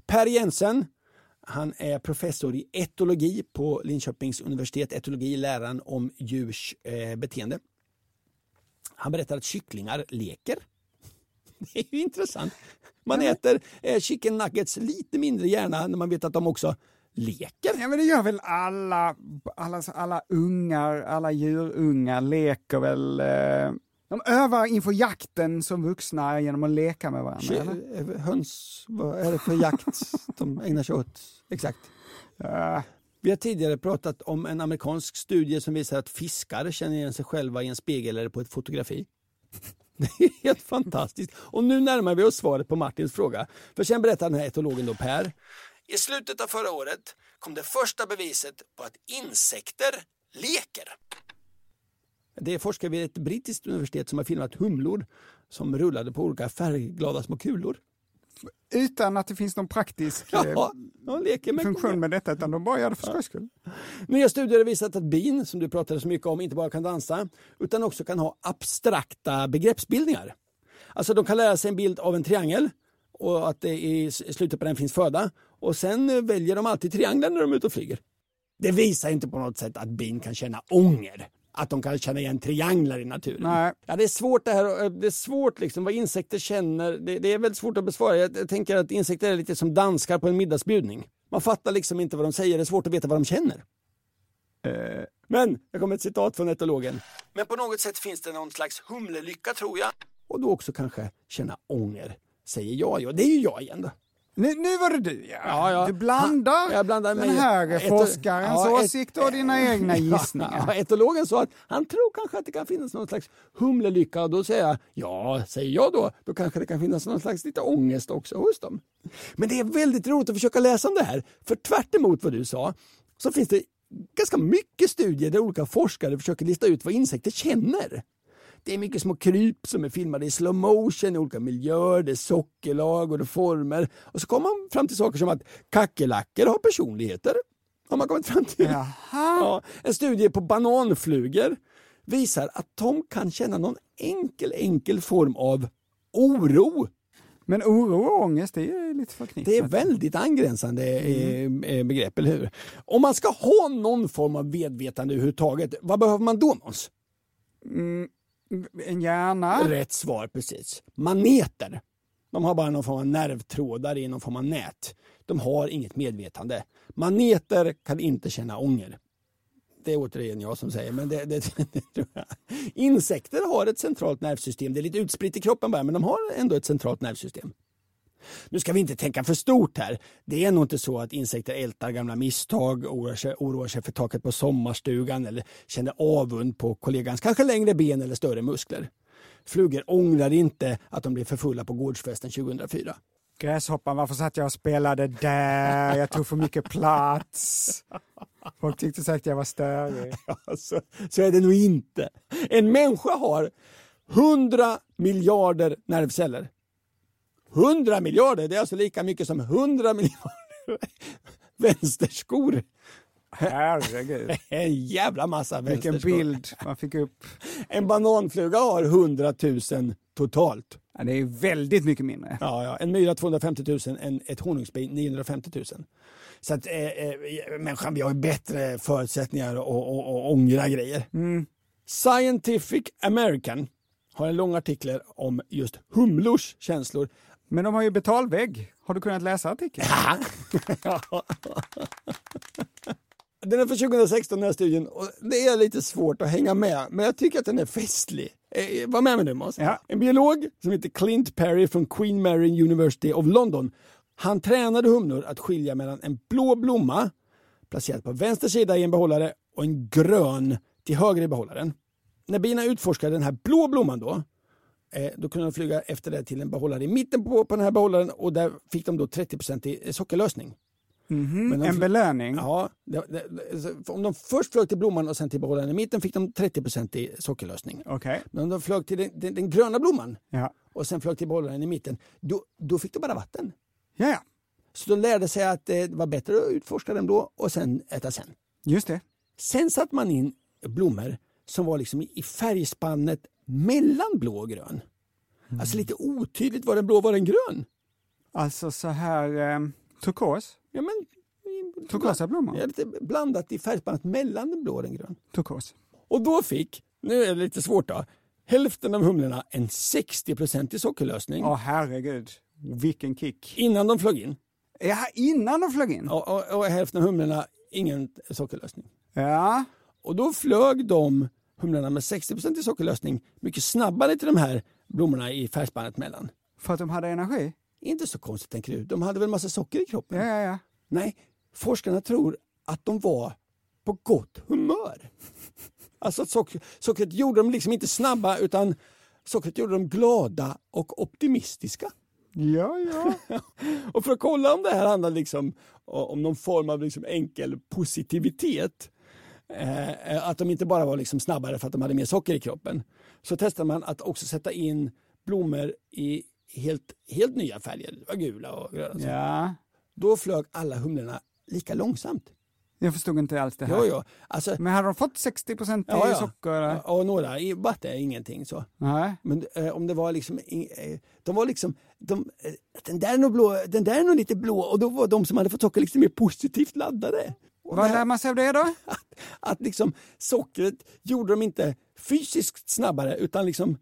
Per Jensen, han är professor i etologi på Linköpings universitet, etologi, läran om djurs eh, beteende. Han berättar att kycklingar leker. [laughs] Det är ju intressant. Man äter eh, chicken nuggets lite mindre gärna när man vet att de också leker. Ja men det gör väl alla, alla, alla ungar, alla djurungar leker väl, eh, de övar inför jakten som vuxna genom att leka med varandra. Ky- eller? eh, höns, vad är det för jakt de ägnar sig åt? Exakt. Vi har tidigare pratat om en amerikansk studie som visar att fiskar känner igen sig själva i en spegel eller på ett fotografi. [laughs] Det är helt fantastiskt. Och nu närmar vi oss svaret på Martins fråga. För sen berättar den här etologen då Per. I slutet av förra året kom det första beviset på att insekter leker. Det är forskare vid ett brittiskt universitet som har filmat humlor som rullade på olika färgglada små kulor. Utan att det finns någon praktisk [laughs] eh, Ja, leker med funktion med detta, utan de bara gör det för skojs skull. Nya studier har visat att bin, som du pratade så mycket om, inte bara kan dansa utan också kan ha abstrakta begreppsbildningar. Alltså de kan lära sig en bild av en triangel och att det i slutet på den finns föda och sen eh, väljer de alltid trianglar när de är ute och flyger. Det visar inte på något sätt att bin kan känna ånger. Att de kan känna igen trianglar i naturen. Nej. Ja, det är svårt det här. eh, Det är svårt liksom vad insekter känner. Det, det är väldigt svårt att besvara. Jag, jag tänker att insekter är lite som danskar på en middagsbjudning. Man fattar liksom inte vad de säger. Det är svårt att veta vad de känner. Men, jag kommer ett citat från etologen. Men på något sätt finns det någon slags humlelycka tror jag. Och då också kanske känna ånger, säger jag. Ja, det är ju jag igen då. Nu, nu var det du ja. Ja, ja. Du blandar, Jag blandar den ett- forskarens ja, åsikt och dina egna [laughs] gissningar. Ja, etologen sa att han tror kanske att det kan finnas någon slags humlelycka och då säger jag, ja, säger jag då, då kanske det kan finnas någon slags lite ångest också hos dem. Men det är väldigt roligt att försöka läsa om det här, för tvärt emot vad du sa så finns det ganska mycket studier där olika forskare försöker lista ut vad insekter känner. Det är mycket små kryp som är filmade i slow motion i olika miljöer, det är sockerlag och det är former. Och så kommer man fram till saker som att kackerlackor har personligheter. Har man kommit fram till. Ja, en studie på bananflugor visar att de kan känna någon enkel, enkel form av oro. Men oro och ångest, det är lite förknippat. Det är väldigt angränsande mm. begrepp, eller hur? Om man ska ha någon form av medvetande överhuvudtaget, vad behöver man då Måns? Mm, en hjärna. Rätt svar precis. Maneter. De har bara någon form av nervtrådar i någon form av nät. De har inget medvetande. Maneter kan inte känna ånger. Det är återigen jag som säger, men det, det, [laughs] det tror jag. Insekter har ett centralt nervsystem. Det är lite utspritt i kroppen bara, men de har ändå ett centralt nervsystem. Nu ska vi inte tänka för stort här. Det är nog inte så att insekter ältar gamla misstag, oroar sig, oroar sig för taket på sommarstugan eller känner avund på kollegans kanske längre ben eller större muskler. Flugor ångrar inte att de blev för fulla på gårdsfesten 2004. Gräshoppan, varför satt jag och spelade där? Jag tog för mycket plats. Folk tyckte säkert jag var störig. [laughs] Ja, så, så är det nog inte. En människa har 100 miljarder nervceller. 100 miljarder, det är alltså lika mycket som 100 miljarder [laughs] vänsterskor. Herregud. [laughs] En jävla massa Vilken vänsterskor. bild man fick upp. En bananfluga har 100 000 totalt. Ja, det är väldigt mycket mindre. Ja, ja. En myra 250 000, en, ett honungsbi 950 000. Så att eh, eh, människan, vi har ju bättre förutsättningar att och, och, och ångra grejer. Mm. Scientific American har en lång artikel om just humlors känslor. Men de har ju betalvägg. Har du kunnat läsa artikeln? [laughs] Den är från 2016 den här studien och det är lite svårt att hänga med men jag tycker att den är festlig. Eh, var med mig nu Måns. En biolog som heter Clint Perry från Queen Mary University of London. Han tränade humlor att skilja mellan en blå blomma placerad på vänster sida i en behållare och en grön till höger i behållaren. När bina utforskade den här blå blomman då eh, då kunde de flyga efter det till en behållare i mitten på, på den här behållaren och där fick de då 30% i sockerlösning. Men de en belöning? Ja, det, det, om de först flög till blomman och sen till behållaren i mitten fick de 30% i sockerlösning. Okej. Men om de flög till den, den, den gröna blomman Ja. och sen flög till behållaren i mitten, då, då fick de bara vatten. Ja, ja. Så de lärde sig att det var bättre att utforska den blå och sen äta sen. Just det. Sen satte man in blommor som var liksom i färgspannet mellan blå och grön. Alltså lite otydligt var den blå var den grön. Alltså så här eh, turkos? Ja, men, Turkosa blommor? Ja, lite blandat i färgspannet mellan den blå och den grön. Turkos. Och då fick, nu är det lite svårt då, hälften av humlorna en 60 i sockerlösning Åh herregud, vilken kick. innan de flög in. Ja, innan de flög in? Och, och, och hälften av humlorna ingen sockerlösning. Ja. Och då flög de humlorna med 60 i sockerlösning mycket snabbare till de här blommorna i färgspannet mellan. För att de hade energi? Inte så konstigt tänker du, de hade väl massa socker i kroppen? Ja, ja, ja. Nej, forskarna tror att de var på gott humör. Alltså att socker, sockret gjorde dem liksom inte snabba utan sockret gjorde dem glada och optimistiska. Ja, ja. [laughs] och för att kolla om det här handlar liksom om någon form av liksom enkel positivitet, eh, att de inte bara var liksom snabbare för att de hade mer socker i kroppen, så testade man att också sätta in blommor i helt, helt nya färger, det var gula och gröna. Ja. Då flög alla humlorna lika långsamt. Jag förstod inte alls det här. Jo, jo. Alltså, Men hade de fått 60 procent Ja, i ja. socker? och några i vatten, ingenting så. Nej. Men eh, om det var liksom, eh, de var liksom, de, eh, den, där är nog blå, den där är nog lite blå och då var de som hade fått socker liksom mer positivt laddade. Och Vad lär man sig av det då? [laughs] Att, att liksom sockret gjorde dem inte fysiskt snabbare utan liksom eh,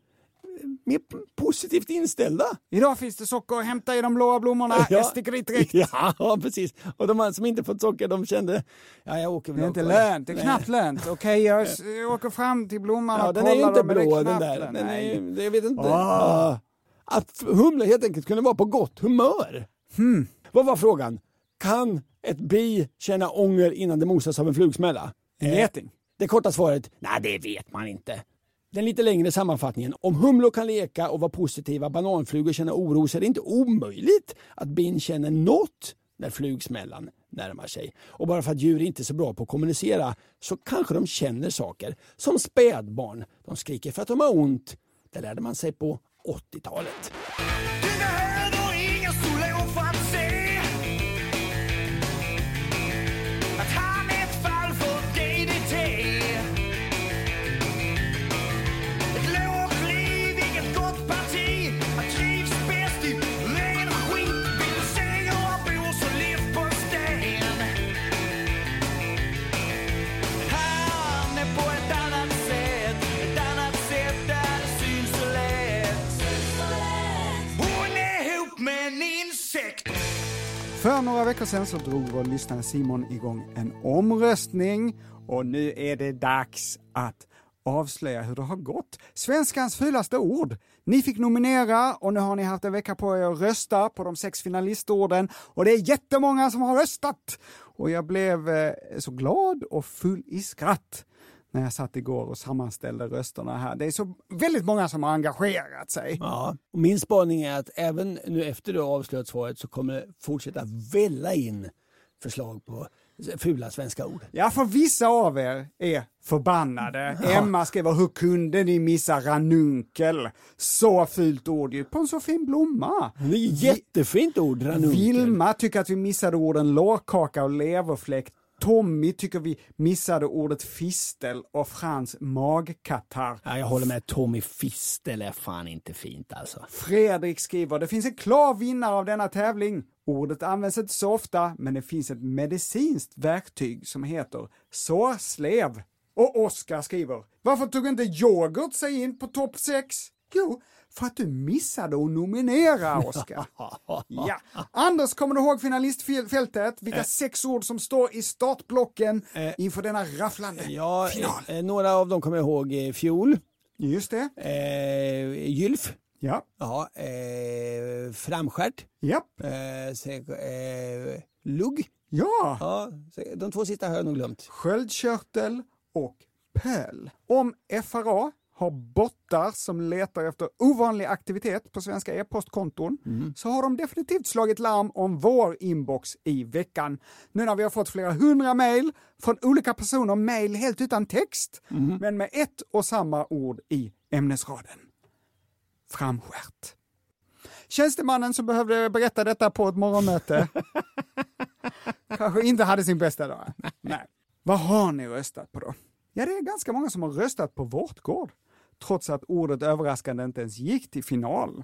mer positivt inställda. Idag finns det socker att hämta i de blåa blommorna. Jag sticker dit direkt. [laughs] Ja, precis. Och de som inte fått socker, de kände, ja jag åker väl Det är inte lönt, det är knappt lönt. Okej, jag s- [laughs] jag åker fram till blomman Ja, och den är ju kollar inte blå den där. Den Nej. jag vet inte. Ja. Att humlor helt enkelt kunde vara på gott humör. Hmm. Vad var frågan? Kan ett bi känna ånger innan det mosas av en flugsmälla? En Eh, geting? Det korta svaret, nej det vet man inte. Den lite längre sammanfattningen, om humlor kan leka och vara positiva, bananflugor känner oro så är det inte omöjligt att bin känner något när flugsmällan närmar sig. Och bara för att djur inte är så bra på att kommunicera så kanske de känner saker. Som spädbarn, de skriker för att de har ont. Det lärde man sig på 80-talet. För några veckor sedan så drog vår lyssnare Simon igång en omröstning och nu är det dags att avslöja hur det har gått. Svenskans fulaste ord. Ni fick nominera och nu har ni haft en vecka på er att rösta på de sex finalistorden och det är jättemånga som har röstat. Och jag blev eh, så glad och full i skratt när jag satt igår och sammanställde rösterna här. Det är så väldigt många som har engagerat sig. Ja, och min spaning är att även nu efter du har avslöjat svaret så kommer det fortsätta välla in förslag på fula svenska ord. Ja, för vissa av er är förbannade. Emma skriver, hur kunde ni missa ranunkel? Så fult ord ju, på en så fin blomma. Det är jättefint ord, ranunkel. Vilma tycker att vi missade orden lårkaka och leverfläck. Tommy tycker vi missade ordet fistel och Frans magkatarr. Ja, jag håller med, Tommy Fistel är fan inte fint alltså. Fredrik skriver, det finns en klar vinnare av denna tävling. Ordet används inte så ofta, men det finns ett medicinskt verktyg som heter sårslev. Och Oskar skriver, varför tog inte yoghurt sig in på topp 6? Jo, för att du missade att nominera, Oscar. ja. Anders, kommer du ihåg finalistfältet? Vilka Eh. sex ord som står i startblocken inför denna rafflande Ja, final? eh, några av dem kommer jag ihåg. Eh, fjol. Just det. Eh, gylf. Ja. Ja, eh, framskärt. Ja. Eh, eh, lugg. Ja. ja. De två sista har jag nog glömt. Sköldkörtel och pöl. Om FRA har bottar som letar efter ovanlig aktivitet på svenska e-postkonton så har de definitivt slagit larm om vår inbox i veckan. Nu när vi har fått flera hundra mejl från olika personer, mejl helt utan text, men med ett och samma ord i ämnesraden. Framskärt. Tjänstemannen som behövde berätta detta på ett morgonmöte [laughs] kanske inte hade sin bästa dag. Nej. Vad har ni röstat på då? Ja, det är ganska många som har röstat på Vårtgård, trots att ordet överraskande inte ens gick till final.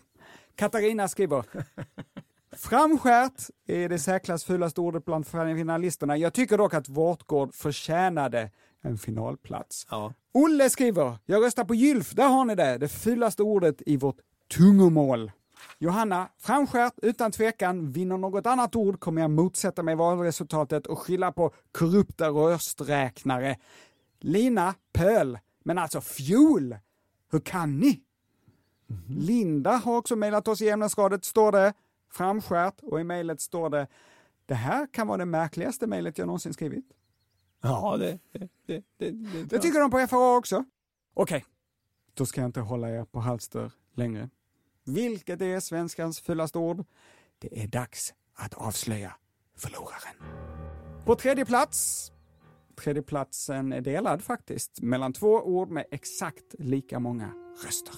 Katarina skriver [laughs] Framskärt är det säkrast fulaste ordet bland finalisterna. Jag tycker dock att Vårtgård förtjänade en finalplats. Olle skriver, jag röstar på gylf, där har ni det, det fulaste ordet i vårt tungomål. Johanna, framskärt utan tvekan, vinner något annat ord kommer jag motsätta mig valresultatet och skylla på korrupta rösträknare. Lina, pöl, men alltså fjol. Hur kan ni? Linda har också mejlat oss i ämnesradet, står det framskärt och i mejlet står det det här kan vara det märkligaste mejlet jag någonsin skrivit. Ja, det, det, det, det, det, Det tycker de på FRA också. Okej, då ska jag inte hålla er på halster längre. Vilket är svenskans fulaste ord? Det är dags att avslöja förloraren. På tredje plats, tredje platsen är delad faktiskt, mellan två ord med exakt lika många röster.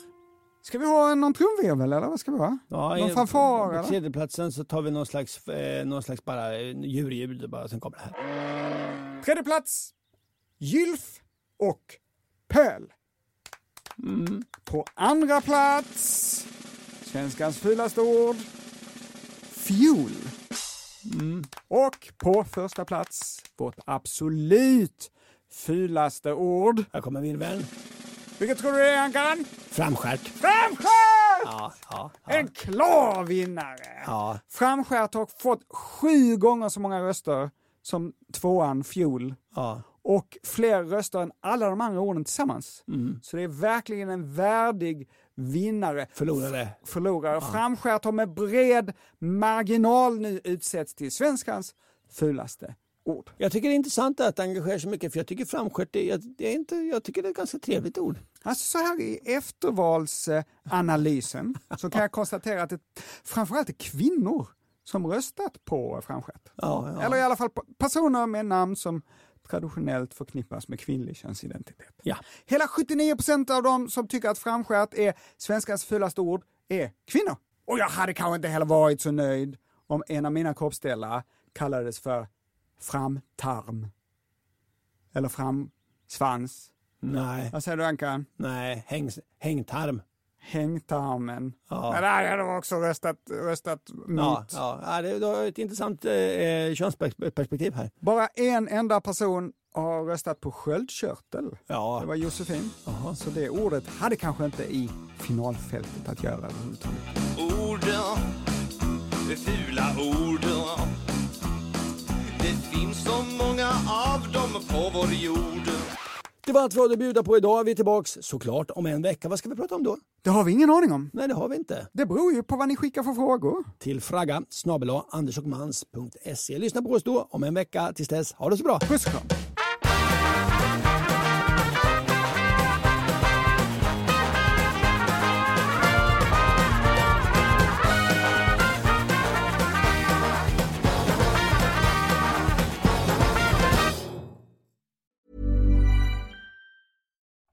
Ska vi ha någon trumvirvel eller vad ska vi ha? Ja, någon fanfar På tredjeplatsen så tar vi någon slags, eh, någon slags bara eh, djurljud bara, sen kommer det här. Tredje plats, gylf och pöl. På andra plats, svenskans fulaste ord, fjol. Och på första plats, vårt absolut fulaste ord. Här kommer virveln. Vilket tror du det är, Ankaran? Framskärt. Framskärt! Ja, ja, En klar vinnare! ja. Framskärt har fått sju gånger så många röster som tvåan fjol. ja. och fler röster än alla de andra orden tillsammans. Mm. Så det är verkligen en värdig vinnare. Förlorare. Förlorare. Framskärt har med bred marginal nu utsetts till svenskans fulaste ord. Jag tycker det är intressant att det engagerar sig mycket för jag tycker framskärt, jag, det är inte, jag tycker det är ett ganska trevligt ord. Alltså så här i eftervalsanalysen [laughs] så kan jag konstatera att det framförallt är kvinnor som röstat på framskärt. Ja, ja. Eller i alla fall personer med namn som traditionellt förknippas med kvinnlig könsidentitet. Ja. Hela 79 procent av dem som tycker att framskärt är svenskans fulaste ord är kvinnor. Och jag hade kanske inte heller varit så nöjd om en av mina kroppsdelar kallades för framtarm. Eller framsvans. Nej, Vad säger du Ankan? nej, häng, hängtarm. Hängtarmen. Ja. Men där hade jag också röstat, röstat mot. Ja, ja. det, det har ett intressant eh, könsperspektiv här. Bara en enda person har röstat på sköldkörtel. Ja. Det var Josefin. Så det ordet hade kanske inte i finalfältet att göra överhuvudtaget. Orden, de fula orden. Det finns så många av dem på vår jord. Det var allt vi hade att bjuda på idag. Vi är tillbaks såklart om en vecka. Vad ska vi prata om då? Det har vi ingen aning om. Nej, det har vi inte. Det beror ju på vad ni skickar för frågor. Till fragga snabel. Lyssna på oss då om en vecka. Tills dess, ha det så bra. Puss och kram.